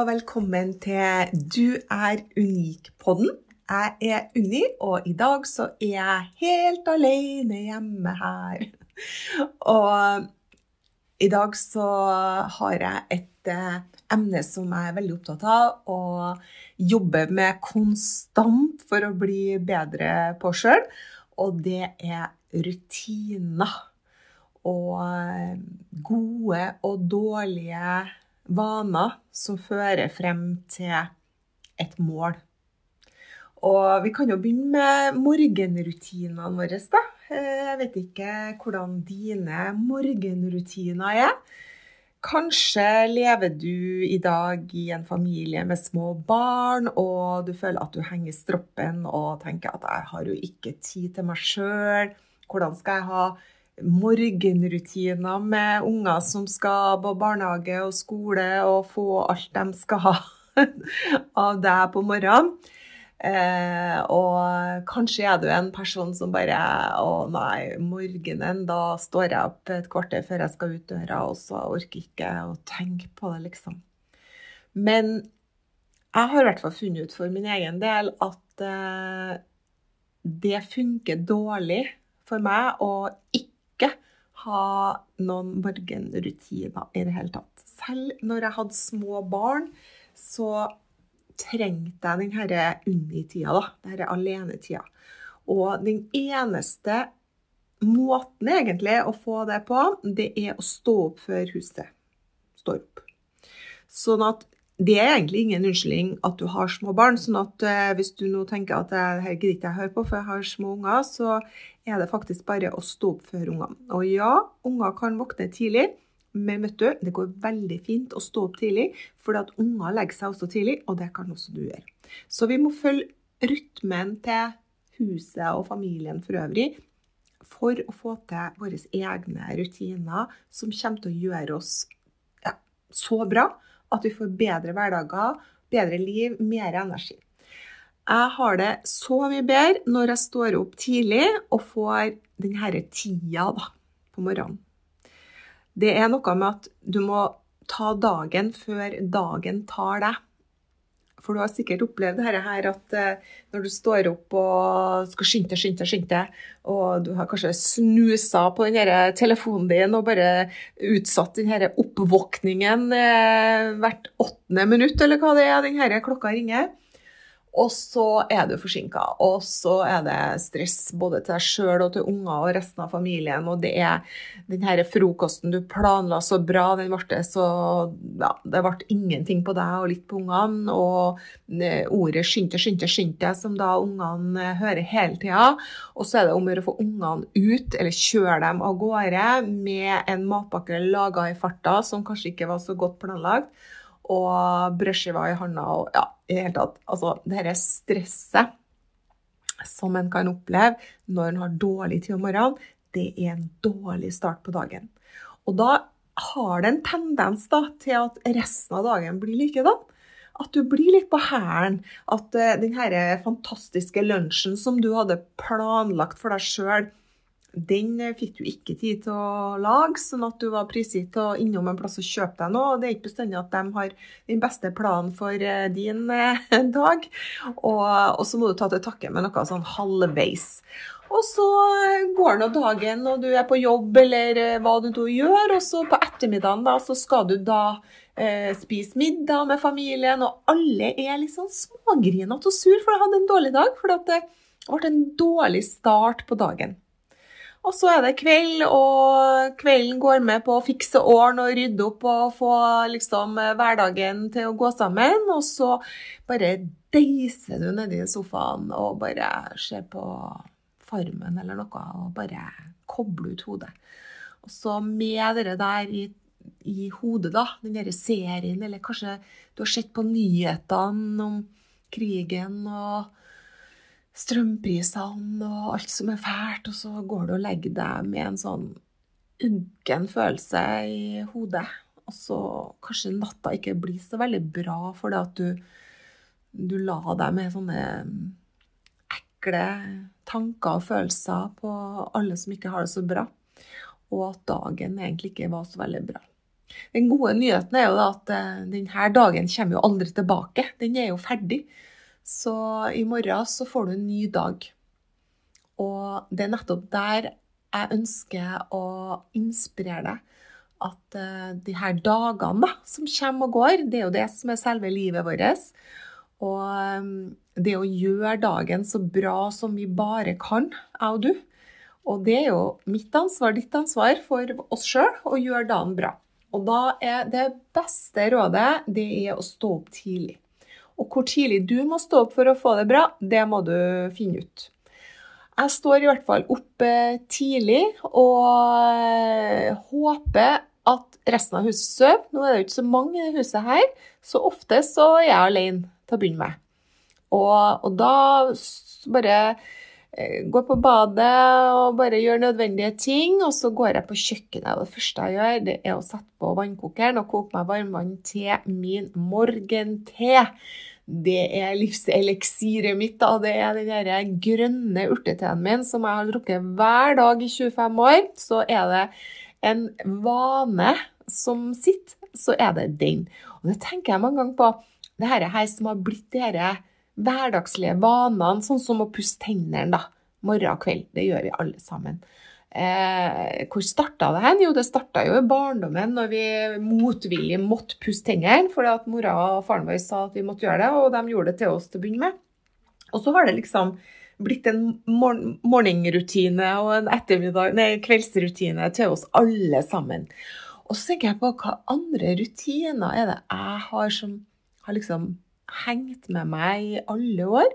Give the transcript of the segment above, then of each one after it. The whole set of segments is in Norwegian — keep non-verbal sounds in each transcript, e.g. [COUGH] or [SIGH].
og velkommen til Du er unik-podden. Jeg er Unni, og i dag så er jeg helt alene hjemme her. Og i dag så har jeg et eh, emne som jeg er veldig opptatt av, og jobber med konstant for å bli bedre på sjøl, og det er rutiner. Og eh, gode og dårlige vaner som fører frem til et mål. Og vi kan jo begynne med morgenrutinene våre, da. Eh, Jeg vet ikke hvordan dine morgenrutiner er. Kanskje lever du i dag i en familie med små barn, og du føler at du henger stroppen og tenker at jeg har jo ikke tid til meg sjøl. Hvordan skal jeg ha morgenrutiner med unger som skal på barnehage og skole og få alt de skal ha [LAUGHS] av deg på morgenen? Eh, og kanskje er du en person som bare Å nei, morgenen, da står jeg opp et kvarter før jeg skal ut døra, og så orker ikke å tenke på det, liksom. Men jeg har i hvert fall funnet ut for min egen del at eh, det funker dårlig for meg å ikke ha noen morgenrutiner i det hele tatt. Selv når jeg hadde små barn, så trengte jeg den herre unni-tida, denne alenetida. Og den eneste måten egentlig å få det på, det er å stå opp før huset står opp. Sånn at det er egentlig ingen unnskyldning at du har små barn. sånn at eh, hvis du nå tenker at det her gidder ikke jeg høre på, for jeg har små unger, så er det faktisk bare å stå opp før ungene. Og ja, unger kan våkne tidlig, men vet du, det går veldig fint å stå opp tidlig, for at unger legger seg også tidlig, og det kan også du gjøre. Så vi må følge rytmen til huset og familien for øvrig for å få til våre egne rutiner som kommer til å gjøre oss ja, så bra at vi får bedre hverdager, bedre liv, mer energi. Jeg har det så mye bedre når jeg står opp tidlig og får denne tida da, på morgenen. Det er noe med at du må ta dagen før dagen tar deg. For du har sikkert opplevd dette her at eh, når du står opp og skal skynde deg, skynde deg, og du har kanskje snusa på den telefonen din og bare utsatt den oppvåkningen eh, hvert åttende minutt, eller hva det er den klokka ringer, og så er du forsinka. Og så er det stress både til deg sjøl og til unger og resten av familien. Og det er den her frokosten du planla så bra, den ble så Ja, det ble ingenting på deg og litt på ungene. Og eh, ordet deg, skynd deg', som da ungene hører hele tida. Og så er det om å gjøre å få ungene ut, eller kjøre dem av gårde med en matpakke laga i farta som kanskje ikke var så godt planlagt og brødskiva i handa og ja, i det hele tatt. Altså, dette stresset som en kan oppleve når en har dårlig tid om morgenen, det er en dårlig start på dagen. Og da har det en tendens da, til at resten av dagen blir likedan. At du blir litt på hælen. At uh, den fantastiske lunsjen som du hadde planlagt for deg sjøl, den eh, fikk du ikke tid til å lage, sånn at du var prisgitt å innom en plass og kjøpe deg noe. Det er ikke bestandig at de har den beste planen for eh, din eh, [LAUGHS] dag. Og, og så må du ta til takke med noe sånn halvveis. Og så går nå dagen, og du er på jobb eller hva du gjør, og så på ettermiddagen da, så skal du da eh, spise middag med familien, og alle er litt sånn smågrinete og sur for de hadde en dårlig dag. for Det ble en dårlig start på dagen. Og så er det kveld, og kvelden går med på å fikse åren og rydde opp og få liksom hverdagen til å gå sammen. Og så bare deiser du nedi sofaen og bare ser på Farmen eller noe og bare kobler ut hodet. Og så med det der i, i hodet, da, den derre serien, eller kanskje du har sett på nyhetene om krigen og strømprisene og alt som er fælt, og så går du og legger deg med en sånn uggen følelse i hodet. Og så kanskje natta ikke blir så veldig bra fordi at du, du la deg med sånne ekle tanker og følelser på alle som ikke har det så bra. Og at dagen egentlig ikke var så veldig bra. Den gode nyheten er jo at eh, denne dagen kommer jo aldri tilbake. Den er jo ferdig. Så i morgen så får du en ny dag. Og det er nettopp der jeg ønsker å inspirere deg. At uh, de her dagene da, som kommer og går, det er jo det som er selve livet vårt. Og um, det å gjøre dagen så bra som vi bare kan, jeg og du. Og det er jo mitt ansvar, ditt ansvar for oss sjøl å gjøre dagen bra. Og da er det beste rådet det er å stå opp tidlig. Og hvor tidlig du må stå opp for å få det bra, det må du finne ut. Jeg står i hvert fall oppe tidlig og eh, håper at resten av huset sover. Nå er det jo ikke så mange i huset her, så ofte så er jeg alene til å begynne med. Og, og da bare eh, går på badet og bare gjør nødvendige ting, og så går jeg på kjøkkenet. Og det første jeg gjør, det er å sette på vannkokeren og koke meg varmvann til min morgente. Det er livseliksiret mitt. da, Det er den grønne urteteen min som jeg har drukket hver dag i 25 år. Så er det en vane som sitter, så er det den. Og det tenker jeg mange ganger på. Det her som har blitt de her hverdagslige vanene, sånn som å pusse tennene morgen og kveld. Det gjør vi alle sammen. Eh, hvor starta det hen? Jo, det starta jo i barndommen når vi motvillig måtte pusse tennene fordi at mora og faren vår sa at vi måtte gjøre det, og de gjorde det til oss til å begynne med. Og så har det liksom blitt en morgen morgenrutine og en ettermiddag, nei, kveldsrutine til oss alle sammen. Og så tenker jeg på hva andre rutiner er det jeg har som har liksom hengt med meg i alle år.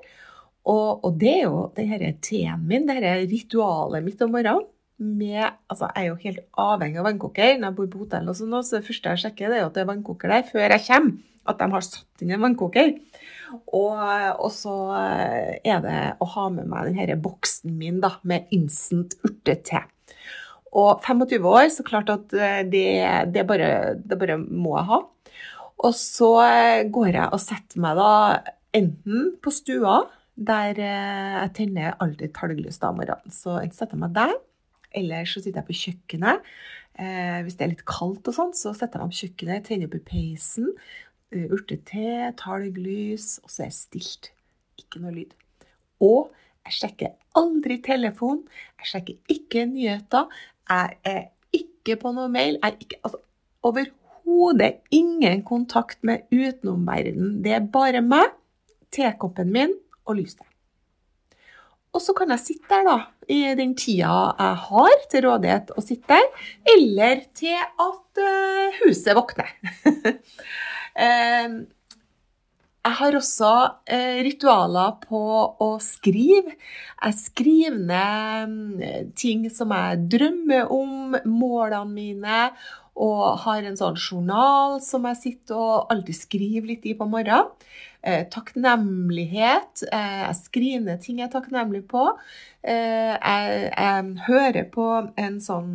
Og, og det er jo denne teen min, dette ritualet mitt om morgenen med Altså, jeg er jo helt avhengig av vannkoker når jeg bor på hotell og sånn, så det første jeg sjekker, det er jo at det er vannkoker der før jeg kommer. At de har satt inn en vannkoker. Og, og så eh, er det å ha med meg denne boksen min da, med instant urtete. Og 25 år, så klart at eh, det, det, bare, det bare må jeg ha. Og så eh, går jeg og setter meg da enten på stua, der jeg tenner alltid talglys om morgenen. Så jeg setter meg der. Eller så sitter jeg på kjøkkenet. Eh, hvis det er litt kaldt, og sånn, så setter jeg meg på kjøkkenet, tenner opp i peisen. Uh, urtete, talglys, og så er det stilt. Ikke noe lyd. Og jeg sjekker aldri telefon. Jeg sjekker ikke nyheter. Jeg er ikke på noe mail. Jeg er ikke, altså, overhodet ingen kontakt med utenomverdenen. Det er bare meg, tekoppen min og lyset. Og så kan jeg sitte der da, i den tida jeg har til rådighet å sitte der, eller til at uh, huset våkner. uh, [LAUGHS] jeg har også uh, ritualer på å skrive. Jeg skriver ned ting som jeg drømmer om, målene mine, og har en sånn journal som jeg sitter og alltid skriver litt i på morgenen. Eh, takknemlighet. Eh, jeg skriver ting jeg er takknemlig på. Eh, jeg, jeg, hører på en sånn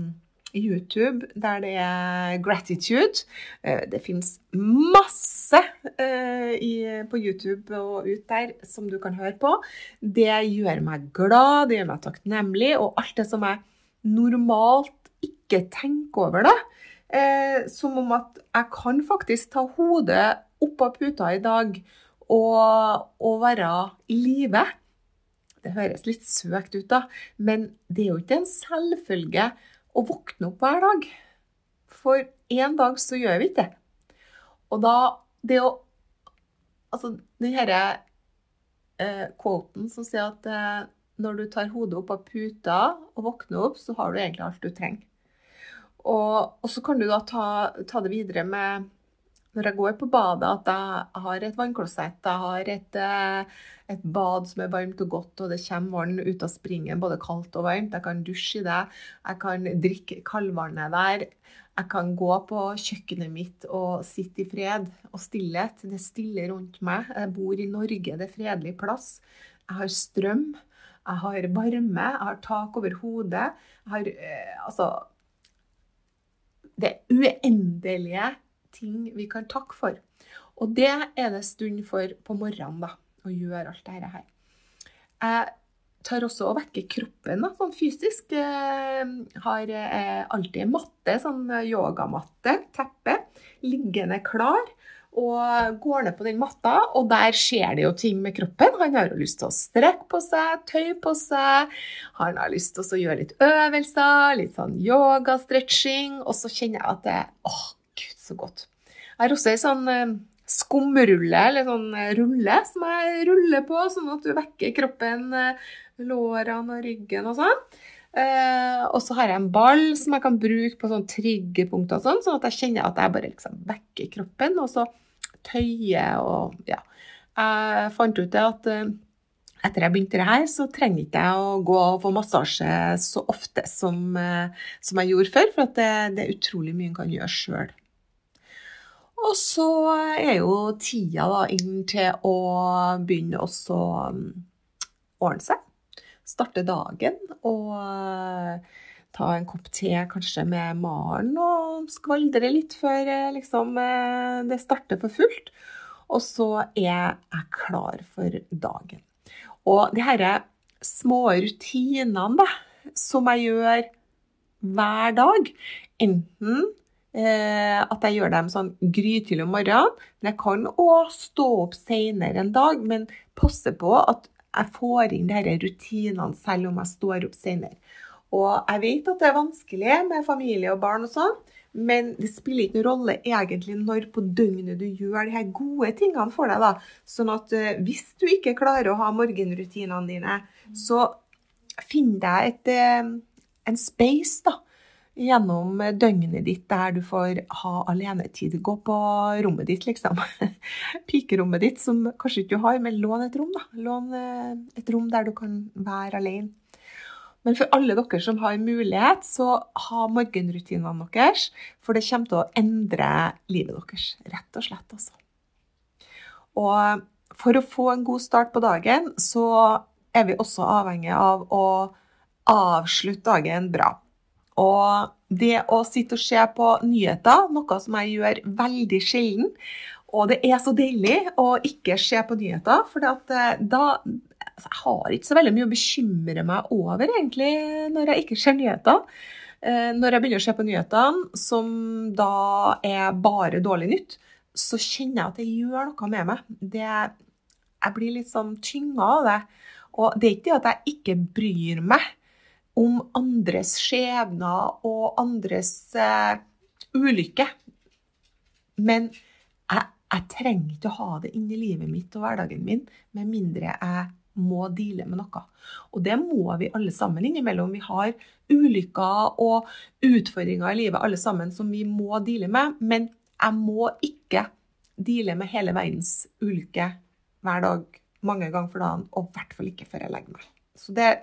YouTube der det er gratitude. Eh, det fins masse eh, i, på YouTube og ut der som du kan høre på. Det gjør meg glad, det gjør meg takknemlig, og alt det som jeg normalt ikke tenker over, da. Eh, som om at jeg kan faktisk ta hodet opp av puta i dag og, og være i live. Det høres litt søkt ut, da, men det er jo ikke en selvfølge å våkne opp hver dag. For en dag så gjør vi ikke det. Og da det å Altså, den herre eh, quoten som sier at eh, når du tar hodet opp av puta og våkner opp, så har du egentlig alt du trenger. Og, og så kan du da ta, ta, det videre med når jeg går på badet, at jeg har et vannklosett. Jeg har et, eh, et, bad som er varmt og godt, og det kommer vann ut av springen, både kaldt og varmt. Jeg kan dusje i det. Jeg kan drikke kaldvannet der. Jeg kan gå på kjøkkenet mitt og sitte i fred og stillhet. Det er stille rundt meg. Jeg bor i Norge, det er fredelig plass. Jeg har strøm. Jeg har varme. Jeg har tak over hodet. Jeg har eh, altså Det er uendelige ting vi kan takke for. Og det er det stund for på morgenen, da, å gjøre alt dette her. Jeg tar også og vekker kroppen da, sånn fysisk. Jeg eh, har alltid alltid matte, sånn yogamatte, teppe, liggende klar. Og går ned på den matta, og der skjer det jo ting med kroppen. Han har jo lyst til å strekke på seg, tøye på seg. Han har lyst til å gjøre litt øvelser, litt sånn yoga-stretching. Og så kjenner jeg at det åh, gud, så godt. Jeg har også ei sånn eh, skumrulle, eller sånn eh, rulle, som jeg ruller på, sånn at du vekker kroppen, eh, lårene og ryggen og sånn. Eh, og så har jeg en ball som jeg kan bruke på sånn triggerpunkter, sånn, sånn at jeg kjenner at jeg bare liksom vekker kroppen, og så tøyer og ja. Jeg fant ut det at etter jeg begynte det her, så trenger ikke jeg å gå og få massasje så ofte som, som jeg gjorde før, for det, det, er utrolig mye en kan gjøre sjøl. Og så er jo tida da inn til å begynne å um, ordne seg. Starte dagen og uh, ta en kopp te kanskje med Maren og skvaldre litt før uh, liksom, uh, det starter for fullt. Og så er jeg klar for dagen. Og de disse små rutinene da, som jeg gjør hver dag, enten Eh, at jeg gjør dem sånn grytidlig om morgenen. Men jeg kan òg stå opp senere en dag, men passe på at jeg får inn disse rutinene selv om jeg står opp senere. Og jeg vet at det er vanskelig med familie og barn og sånn, men det spiller ikke noen rolle egentlig når på døgnet du gjør de her gode tingene for deg. da. Sånn at uh, hvis du ikke klarer å ha morgenrutinene dine, så finn deg et, uh, en space, da gjennom døgnet ditt der du får ha alenetid. Gå på rommet ditt, liksom. [LAUGHS] Pikerommet ditt, som kanskje ikke du har, men lån et rom. da. Lån eh, et rom der du kan være alene. Men for alle dere som har mulighet, så ha morgenrutinene deres. For det kommer til å endre livet deres. Rett og slett, altså. Og for å få en god start på dagen, så er vi også avhengig av å avslutte dagen bra. Og det å sitte og se på nyheter, noe som jeg gjør veldig sjelden Og det er så deilig å ikke se på nyheter, for eh, da Jeg har ikke så veldig mye å bekymre meg over, egentlig, når jeg ikke ser nyheter. Eh, når jeg begynner å se på nyhetene, som da er bare dårlig nytt, så kjenner jeg at det gjør noe med meg. Det, jeg blir litt sånn tynga av det. Og det er ikke det at jeg ikke bryr meg om andres skjebner og andres uh, ulykke. Men jeg, jeg, trenger ikke å ha det inni livet mitt og hverdagen min med mindre jeg må deale med noe. Og det må vi alle sammen innimellom. Vi har ulykker og utfordringer i livet alle sammen som vi må deale med. Men jeg må ikke deale med hele verdens ulykke hver dag mange ganger for dagen, og i hvert fall ikke før jeg legger meg. Så det er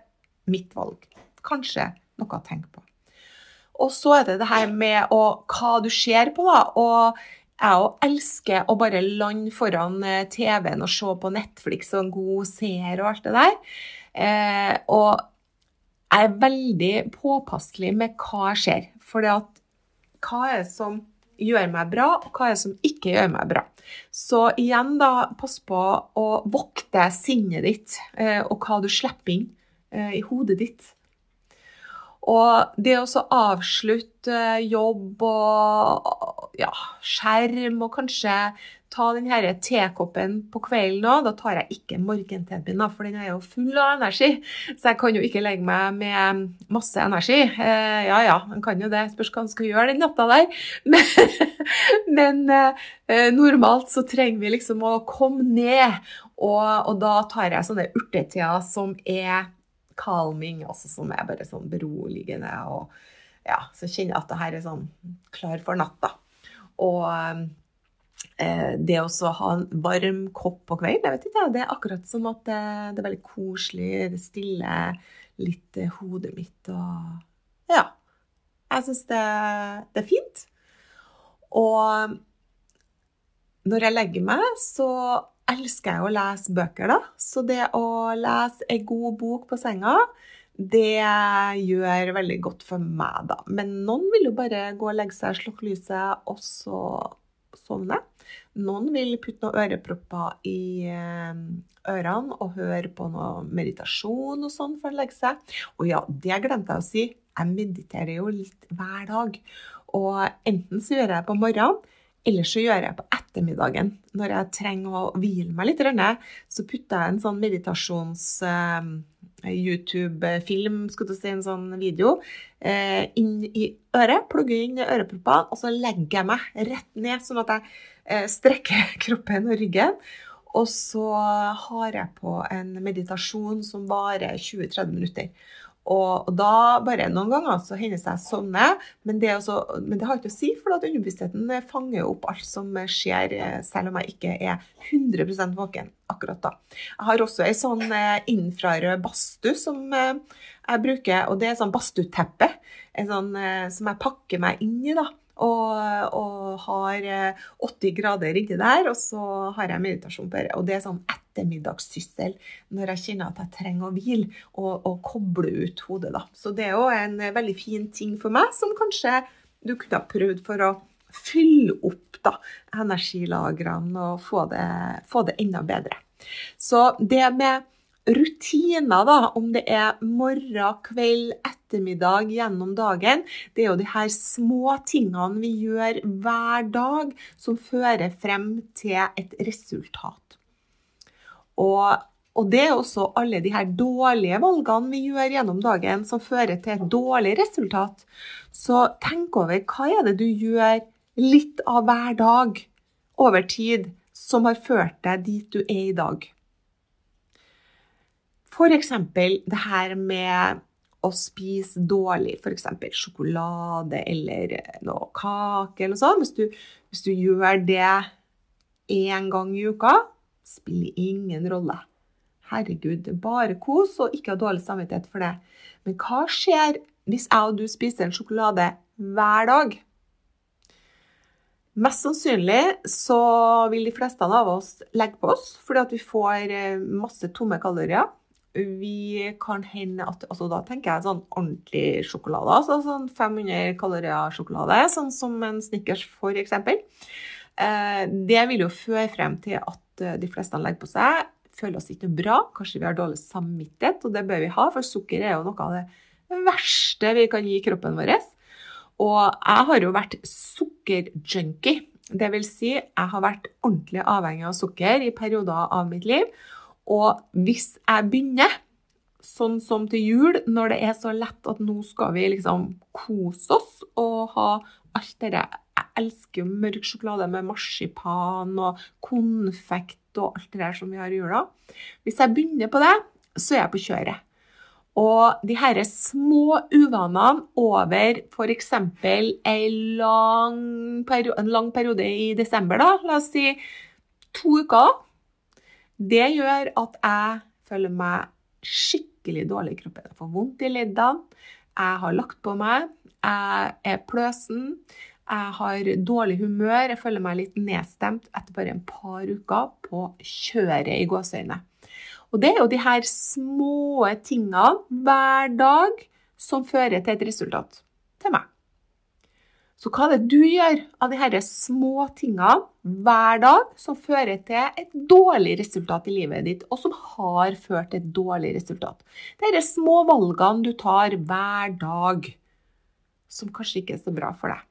mitt valg kanskje noe å tenke på. Og så er det det her med å, hva du ser på, da. Og jeg elsker å bare lande foran eh, TV-en og se på Netflix og en god seer og alt det der. Eh, og jeg er veldig påpasselig med hva jeg ser. For hva er det som gjør meg bra, og hva er det som ikke gjør meg bra. Så igjen, da, pass på å vokte sinnet ditt, eh, og hva du slipper inn eh, i hodet ditt. Og det å avslutte jobb og ja, skjerm, og kanskje ta den tekoppen på kvelden òg, da tar jeg ikke morgenteen min, for den er jo full av energi. Så jeg kan jo ikke legge meg med masse energi. Eh, ja ja, man kan jo det. Spørs hva man skal gjøre den natta der. [LAUGHS] Men, men eh, normalt så trenger vi liksom å komme ned, og, og da tar jeg sånne urteteer som er calming, altså som er bare sånn beroligende. Og ja, så kjenner jeg at det her er sånn klar for natta. Og eh, det å ha en varm kopp på kvelden, jeg vet ikke, det er akkurat som at det, det er veldig koselig, det stiller litt eh, hodet mitt og Ja. Jeg syns det, det er fint. Og når jeg legger meg, så elsker jeg å lese bøker, da. Så det å lese ei god bok på senga, det gjør veldig godt for meg, da. Men noen vil jo bare gå og legge seg, slukke lyset, og så sovne. Noen vil putte noen ørepropper i eh, ørene og høre på noe meditasjon og sånn for å legge seg. Og ja, det glemte jeg å si. Jeg mediterer jo litt hver dag. Og enten så gjør jeg det på morgenen, eller så gjør jeg på ettermiddagen. Når jeg trenger å hvile meg litt, så putter jeg en sånn meditasjons... Eh, skulle du si, en sånn video, eh, inn i øret. Plugger inn øreproppene, og så legger jeg meg rett ned, sånn at jeg eh, strekker [LAUGHS] kroppen og ryggen. Og så har jeg på en meditasjon som varer 20-30 minutter. Og, da bare noen ganger så hender det seg sånne, men det, også, men det har ikke å si, for at underbevisstheten fanger opp alt som skjer, eh, selv om jeg ikke er 100 våken akkurat da. Jeg har også ei sånn eh, infrarød badstue som eh, jeg bruker, og det er sånn badstueteppe sånn, som jeg pakker meg inn i. da. Og, og, har 80 grader inni der, og så har jeg meditasjon på. Og det er sånn ettermiddagssyssel når jeg kjenner at jeg trenger å hvile og, og koble ut hodet. Da. Så det er jo en veldig fin ting for meg, som kanskje du kunne ha prøvd for å fylle opp da, energilagrene og få det, få det enda bedre. Så det med rutiner, da, om det er morgen, kveld, ettermiddag, gjennom dagen, det er jo de her små tingene vi gjør hver dag som fører frem til et resultat. Og, og, det er også alle de her dårlige valgene vi gjør gjennom dagen som fører til et dårlig resultat. Så tenk over hva er det du gjør litt av hver dag over tid som har ført deg dit du er i dag. F.eks. det her med å spise dårlig, f.eks. sjokolade eller noe kake eller sånt. Hvis hvis du gjør det én gang i uka, spiller ingen rolle. Herregud, er bare kos og ikke ha dårlig samvittighet for det. Men hva skjer hvis jeg og du spiser en sjokolade hver dag? Mest sannsynlig så vil de fleste av oss legge på oss fordi at vi får eh, masse tomme kalorier. Vi kan hende at altså Da tenker jeg sånn ordentlig sjokolade. Altså sånn 500 kalorier sjokolade, sånn som en Snickers f.eks. Eh, det vil jo føre frem til at Eh, de fleste legger på seg, føler oss ikke bra. Kanskje vi har dårlig samvittighet, og det bør vi ha, for sukker er jo noe av det verste vi kan gi kroppen vår. Og jeg har jo vært sukkerjunkie. Det vil si, jeg har vært ordentlig avhengig av sukker i perioder av mitt liv. Og hvis jeg begynner sånn som til jul, når det er så lett at nå skal vi liksom kose oss og ha alt det elsker jo mørk sjokolade med marsipan og konfekt og alt det der som vi har i jula. Hvis jeg begynner på det, så er jeg på kjøret. Og de her små uvanene over f.eks. Lang en lang periode i desember, da, la oss si to uker, det gjør at jeg føler meg skikkelig dårlig i kroppen. Jeg får vondt i leddene, jeg har lagt på meg, jeg er pløsen, jeg har dårlig humør, jeg føler meg litt nedstemt etter bare en par uker på kjøret i gåseøyne. Og det er jo de her små tingene hver dag som fører til et resultat til meg. Så hva er det du gjør av her små tingene hver dag som fører til et dårlig resultat i livet ditt, og som har ført til et dårlig resultat? De små valgene du tar hver dag, som kanskje ikke er så bra for deg.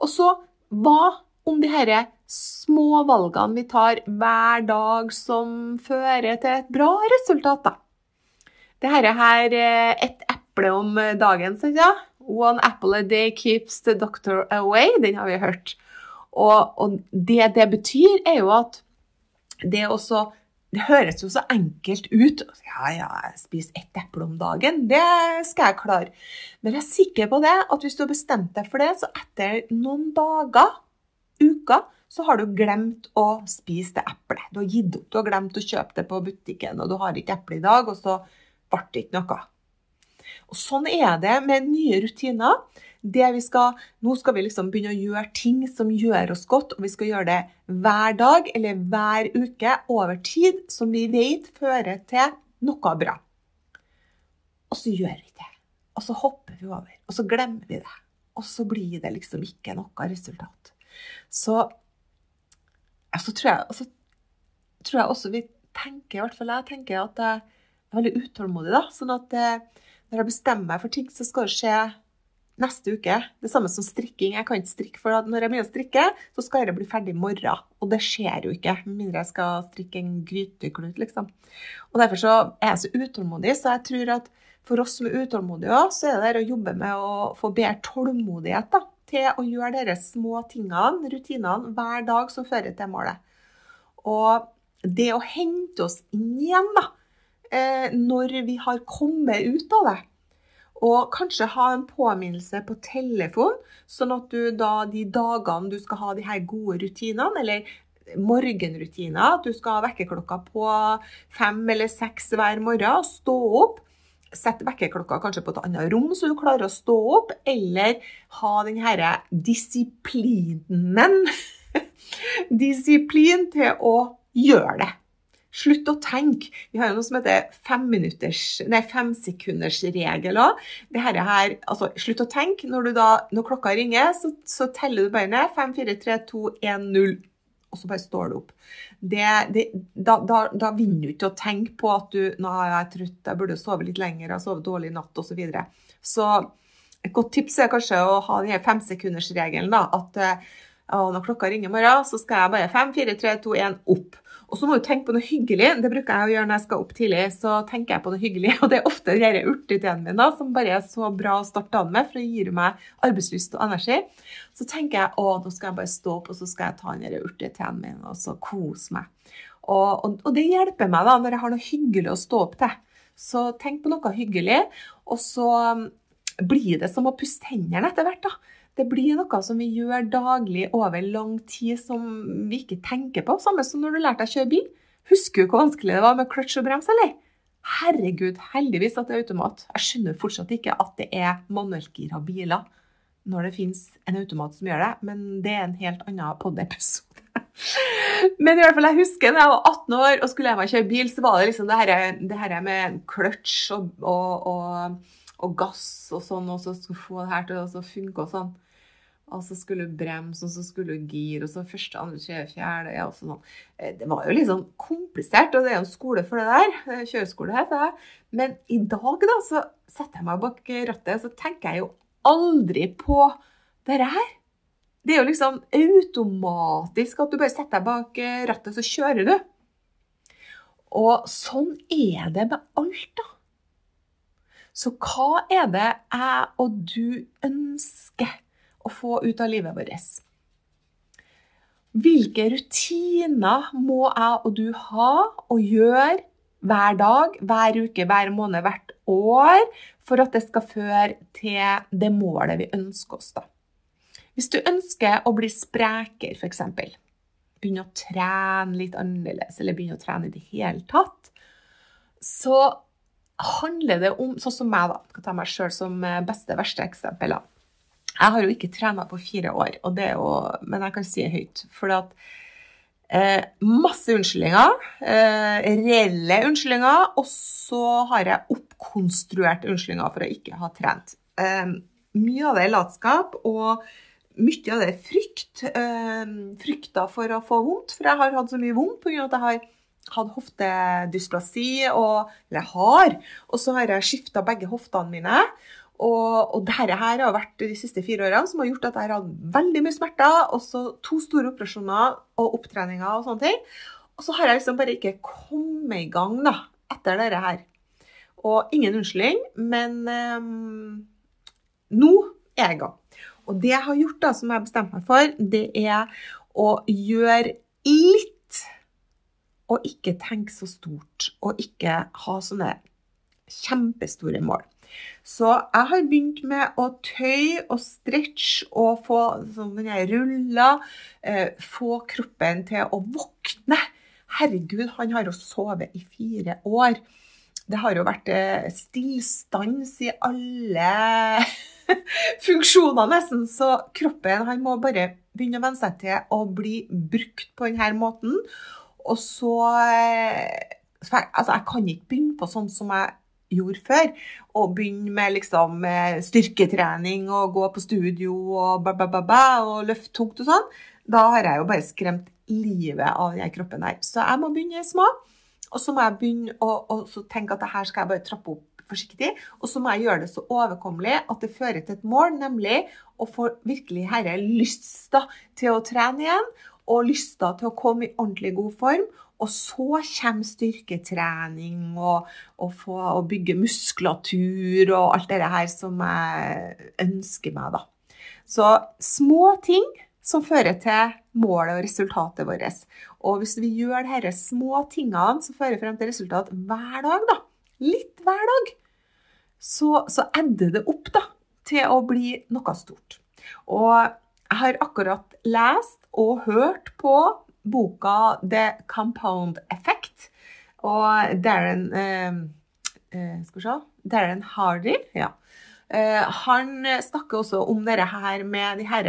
Og så hva om disse små valgene vi tar hver dag som fører til et bra resultat, da? Dette her er ett et eple om dagen, sant ja? One apple a day keeps the doctor away. Den har vi hørt. Og, og det det betyr, er jo at det også det høres jo så enkelt ut. Ja, ja, jeg spiser ett eple om dagen. Det skal jeg klare. Men jeg er sikker på det, at hvis du har bestemt deg for det, så etter noen dager, uker, så har du glemt å spise det eplet. Du har gitt opp, du har glemt å kjøpe det på butikken, og du har ikke eple i dag, og så ble det ikke noe. Og Sånn er det med nye rutiner. Skal, nå skal vi liksom begynne å gjøre ting som gjør oss godt, og vi skal gjøre det hver dag eller hver uke over tid, som vi vet fører til noe bra. Og så gjør vi det. Og så hopper vi over, og så glemmer vi det. Og så blir det liksom ikke noe resultat. Så, så tror, jeg, tror jeg også vi tenker, i hvert fall jeg tenker at jeg er veldig utålmodig. da, sånn at eh, når jeg bestemmer meg for ting, så skal det skje neste uke. Det samme som strikking. Jeg kan ikke strikke, for når jeg begynner å strikke, så skal jeg bli ferdig i morgen. Og det skjer jo ikke, med mindre jeg skal strikke en gryteklut, liksom. Og derfor så er jeg så utålmodig, så jeg tror at for oss som er utålmodige så er det der å jobbe med å få bedre tålmodighet da, til å gjøre disse små tingene, rutinene, hver dag som fører til målet. Og det å hente oss inn igjen, da, eh, når vi har kommet ut av det, og kanskje ha en påminnelse på telefon, sånn at du da de dagene du skal ha de her gode rutinene, eller morgenrutiner, at du skal ha vekkerklokka på fem eller seks hver morgen, stå opp. Sett vekkerklokka kanskje på et annet rom, så du klarer å stå opp, eller ha den herre disiplinen [LAUGHS] Disiplin til å gjøre det. Slutt å tenke. Vi har jo noe som heter femsekundersregel òg. Altså, slutt å tenke. Når, da, når klokka ringer, så, så, teller du bare ned 5, 4, 3, 2, 1, 0. Og så bare står du opp. Det, det, da, da, da, vinner du ikke å tenke på at du nå jeg trøtt, jeg burde sove litt lenger, jeg har sovet dårlig i natt osv. Så, videre. så et godt tips er kanskje å ha denne femsekundersregelen. At når klokka ringer i morgen, så skal jeg bare 5, 4, 3, 2, 1 opp. Og så må du tenke på noe hyggelig. Det bruker jeg å gjøre når jeg skal opp tidlig. Så tenker jeg på noe hyggelig, [LAUGHS] og det er ofte denne urteideen min da, som bare er så bra å starte an med, for det gir meg arbeidslyst og energi. Så tenker jeg å, nå skal jeg bare stå opp, og så skal jeg ta denne urteideen min og så kose meg. Og, og, og, det hjelper meg da, når jeg har noe hyggelig å stå opp til. Så tenk på noe hyggelig, og så um, blir det som å puste hendene etter hvert. da. Det blir noe som vi gjør daglig over lang tid som vi ikke tenker på. Samme som når du lærte deg å kjøre bil. Husker du hvor vanskelig det var med kløtsj og brems, eller? Herregud, heldigvis at det er automat. Jeg skjønner fortsatt ikke at det er manuellgira biler når det finnes en automat som gjør det, men det er en helt annen pod-episode. [LAUGHS] Men i hvert fall, jeg husker da jeg var 18 år og skulle lære meg kjøre bil, så var det liksom det her, det her med kløtsj og, og, og, og, gass og sånn, og så skulle få det her til å funke og sånn. Og så skulle du bremse, og så skulle du gire, og så første, andre, tredje, fjerde ja, sånn. Eh, Det var jo litt sånn komplisert, og det er jo en skole for det der. Eh, kjøreskole heter det. Men i dag, da, så setter jeg meg bak rattet, og så tenker jeg jo aldri på dette her. Det er jo liksom automatisk at du bare setter deg bak eh, rattet, så kjører du. Og sånn er det med alt, da. Så hva er det jeg og du ønsker? å få ut av livet vårt. Hvilke rutiner må jeg og du ha og gjøre hver dag, hver uke, hver måned, hvert år for at det skal føre til det målet vi ønsker oss? da? Hvis du ønsker å bli sprekere, f.eks., begynne å trene litt annerledes, eller begynne å trene i det hele tatt, så handler det om Sånn som meg, da. Jeg skal ta meg sjøl som beste, verste eksempel. Jeg har jo ikke trena på fire år, jo, men jeg kan si det høyt. For at eh, masse unnskyldninger. Eh, reelle unnskyldninger. Og så har jeg oppkonstruerte unnskyldninger for å ikke ha trent. Eh, mye av det er latskap, og mye av det er frykt. Eh, frykta for å få vondt, for jeg har hatt så mye vondt pga. at jeg har hatt hoftedysplasi, og, eller har, og så har jeg skifta begge hoftene mine. Og, og dette her har vært de siste fire årene som har gjort at jeg har hatt veldig mye smerter. Også to store operasjoner og opptreninger og sånne ting. Og så har jeg liksom bare ikke kommet i gang da, etter dette her. Og ingen unnskyldning, men um, nå er jeg i gang. Og det jeg har gjort, da, som jeg har bestemt meg for, det er å gjøre litt å ikke tenke så stort, og ikke ha sånne kjempestore mål. Så jeg har begynt med å tøye og stretche og få sånne ruller. Eh, få kroppen til å våkne. Herregud, han har jo sovet i fire år. Det har jo vært eh, stillstans i alle [LAUGHS] funksjoner, nesten. Så kroppen han må bare begynne å venne seg til å bli brukt på denne måten. Og så eh, Altså, jeg kan ikke begynne på sånn som jeg gjorde før. Og begynne med liksom styrketrening og gå på studio og, ba, ba, ba, ba, og løfte tungt og sånn. Da har jeg jo bare skremt livet av den kroppen her. Så jeg må begynne små. Og så må jeg begynne å, tenke at det her skal jeg bare trappe opp forsiktig. Og så må jeg gjøre det så overkommelig at det fører til et mål, nemlig å få virkelig herre lyst til å trene igjen. Og lyst til å komme i ordentlig god form. Og så kommer styrketrening og, og bygge muskulatur og alt det her som jeg ønsker meg, da. Så små ting som fører til målet og resultatet vårt. Og hvis vi gjør disse små tingene som fører frem til resultat hver dag, da, litt hver dag, så, så edder det opp da, til å bli noe stort. Og jeg har akkurat lest og hørt på boka The Compound Effect. Og Darren eh, eh, Skal vi se Darren Hardy. Ja. Eh, han snakker også om dette her med de her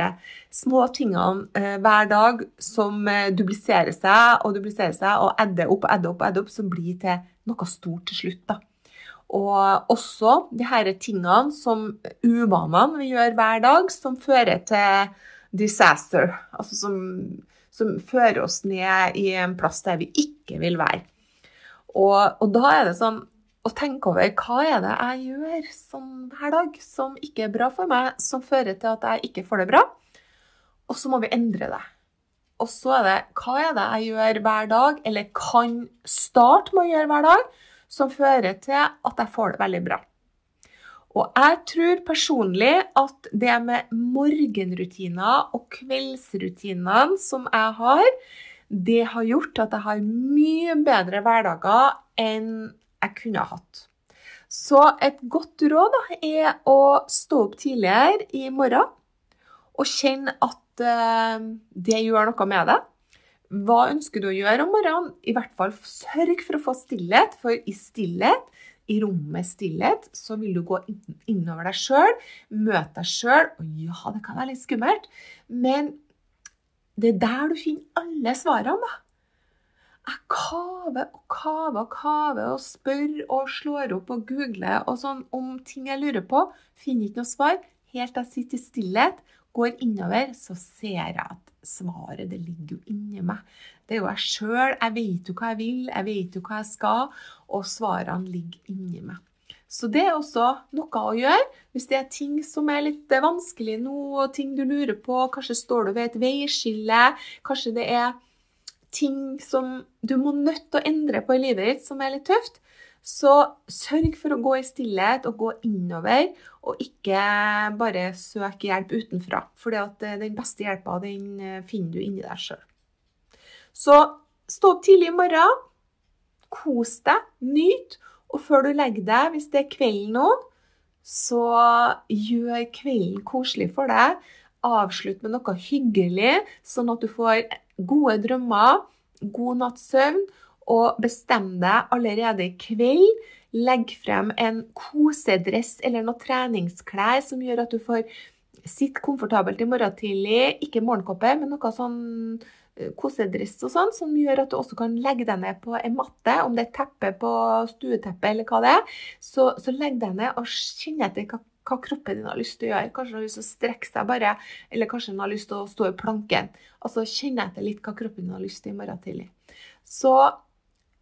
små tingene eh, hver dag som eh, dupliserer seg og dupliserer seg og adder opp og adder opp, adder opp, som blir til noe stort til slutt. da. Og også de her tingene som uvanene vi gjør hver dag, som fører til disaster. Altså som som fører oss ned i en plass der vi ikke vil være. Og, og, da er det sånn å tenke over hva er det jeg gjør sånn hver dag som ikke er bra for meg, som fører til at jeg ikke får det bra. Og så må vi endre det. Og så er det hva er det jeg gjør hver dag, eller kan starte med å gjøre hver dag, som fører til at jeg får det veldig bra. Og jeg tror personlig at det med morgenrutiner og kveldsrutinene som jeg har, det har gjort at jeg har mye bedre hverdager enn jeg kunne hatt. Så et godt råd da, er å stå opp tidligere i morgen og kjenne at uh, det gjør noe med deg. Hva ønsker du å gjøre om morgenen? I hvert fall sørg for å få stillhet, for i stillhet i rommet stillhet, så vil du gå innover deg sjøl, møte deg sjøl. Og ja, det kan være litt skummelt, men det er der du finner alle svarene, da. Jeg kaver og kaver og kaver og spør og slår opp og googler og sånn om ting jeg lurer på. Finner ikke noe svar. Helt til jeg sitter i stillhet, går innover, så ser jeg at svaret det ligger jo inni meg. Det er jo jeg sjøl. Jeg vet jo hva jeg vil, jeg vet jo hva jeg skal, og svarene ligger inni meg. Så det er også noe å gjøre. Hvis det er ting som er litt vanskelig nå, og ting du lurer på, kanskje står du ved et veiskille, kanskje det er ting som du må nødt til å endre på i livet ditt som er litt tøft, så sørg for å gå i stillhet og gå innover, og ikke bare søk hjelp utenfra. For eh, den beste hjelpa eh, finner du inni deg sjøl. Så stå opp tidlig i morgen, kos deg, nyt, og før du legger deg, hvis det er kvelden nå, så gjør kvelden koselig for deg. Avslutt med noe hyggelig, sånn at du får gode drømmer, god natts søvn og bestem deg allerede i kveld. Legg frem en kosedress eller noe treningsklær som gjør at du får sitte komfortabelt i morgen tidlig. Ikke morgenkåpe, men noe sånn eh, kosedress og sånn, som gjør at du også kan legge deg ned på en matte, om det er teppe på stueteppet eller hva det er. Så, så legg deg ned og kjenn etter hva, hva, kroppen din har lyst til å gjøre. Kanskje den har lyst til å strekke seg bare, eller kanskje den har lyst til å stå i planken. Altså kjenn etter litt hva kroppen din har lyst til i morgen tidlig. Så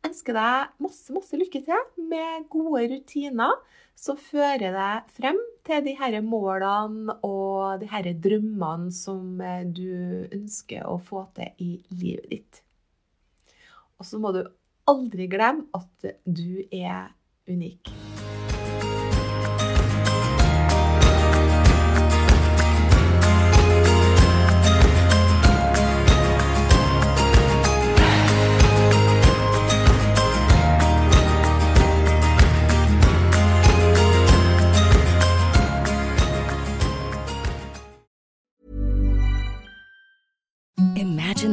ønsker deg masse, masse lykke til med gode rutiner som fører deg frem til de her målene og de her drømmene som eh, du ønsker å få til i livet ditt. Og så må du aldri glemme at du er unik.